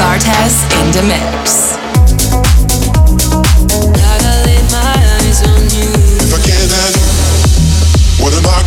Bartes in the mix. If I can't have you, what am I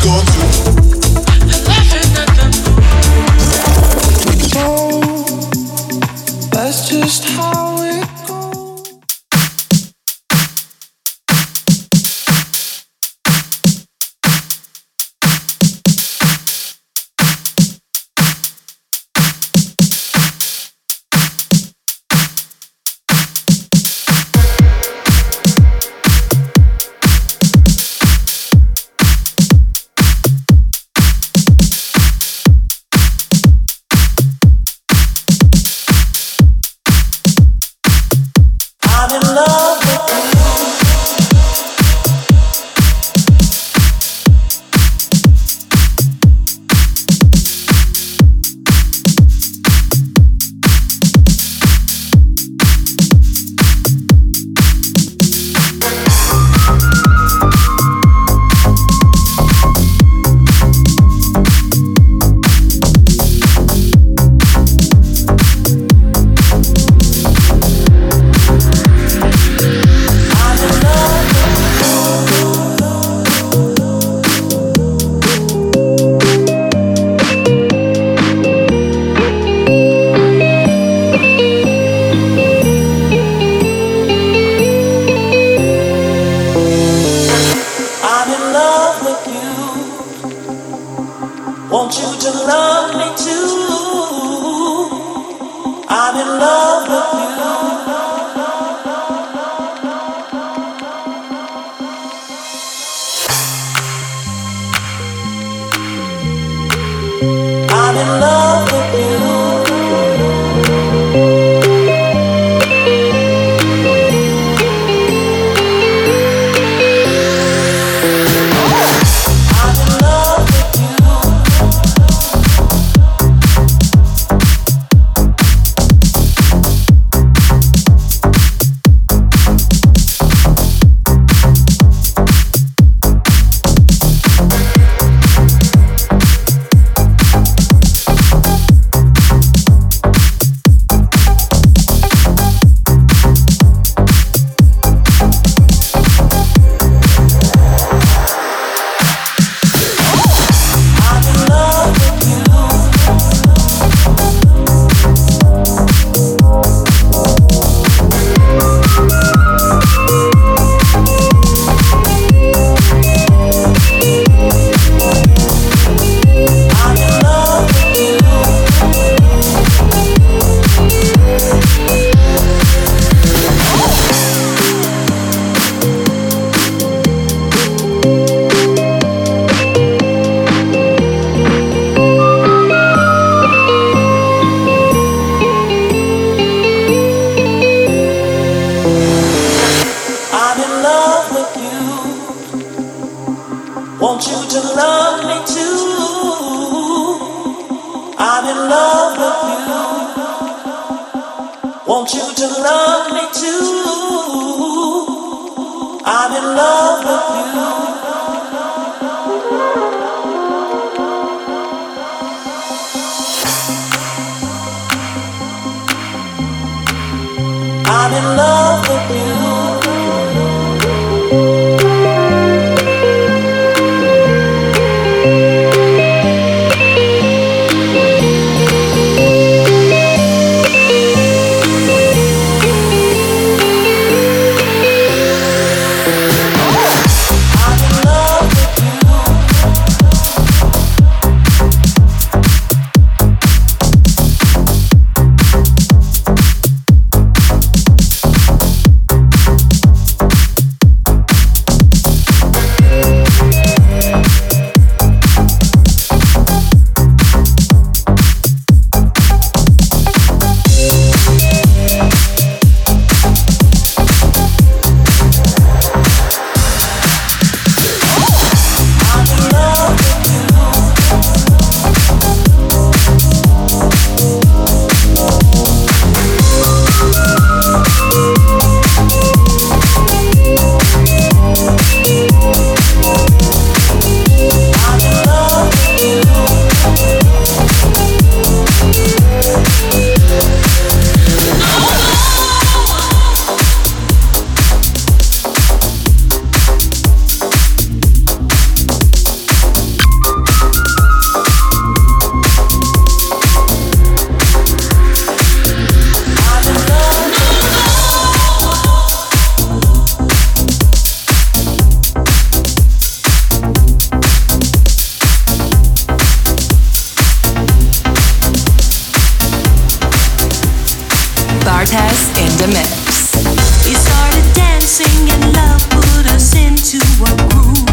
gonna do? the was we would share this feeling just between ourselves.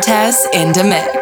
House. In the mix.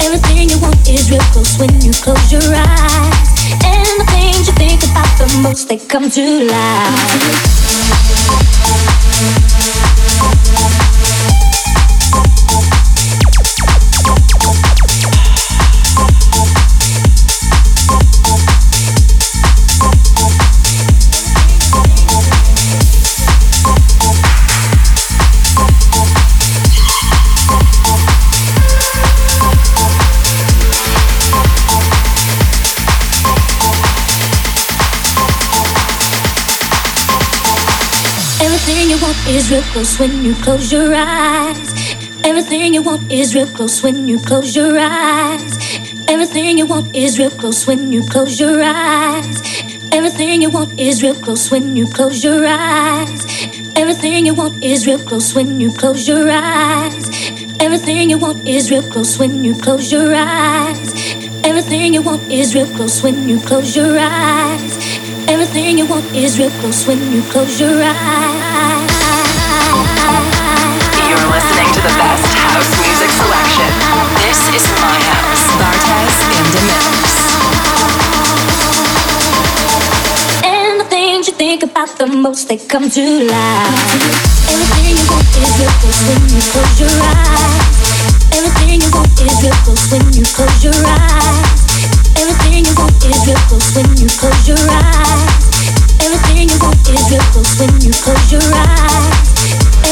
Everything you want is real close when you close your eyes. And the things you think about the most, they come to life. is real close when you close your eyes. Everything you want is real close when you close your eyes. Everything you want is real close when you close your eyes. Everything you want is real close when you close your eyes. Everything you want is real close when you close your eyes. Everything you want is real close when you close your eyes. Everything you want is real close when you close your eyes. Everything you want is real close when you close your eyes. Listening to the best house music selection. This is my house. Bartes in the mix. And the things you think about the most, they come to life. Everything you want is close when you close your eyes. Everything you want is close when you close your eyes. Everything you want is close when you close your eyes. Everything you want is close when you close your eyes.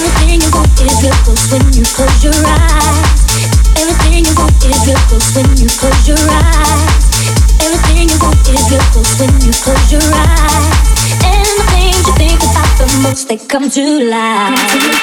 Everything you want is close when you close your eyes. Everything you want is close when you close your eyes. Everything you want is close when you close your eyes. And the things you think about the most, they come to life.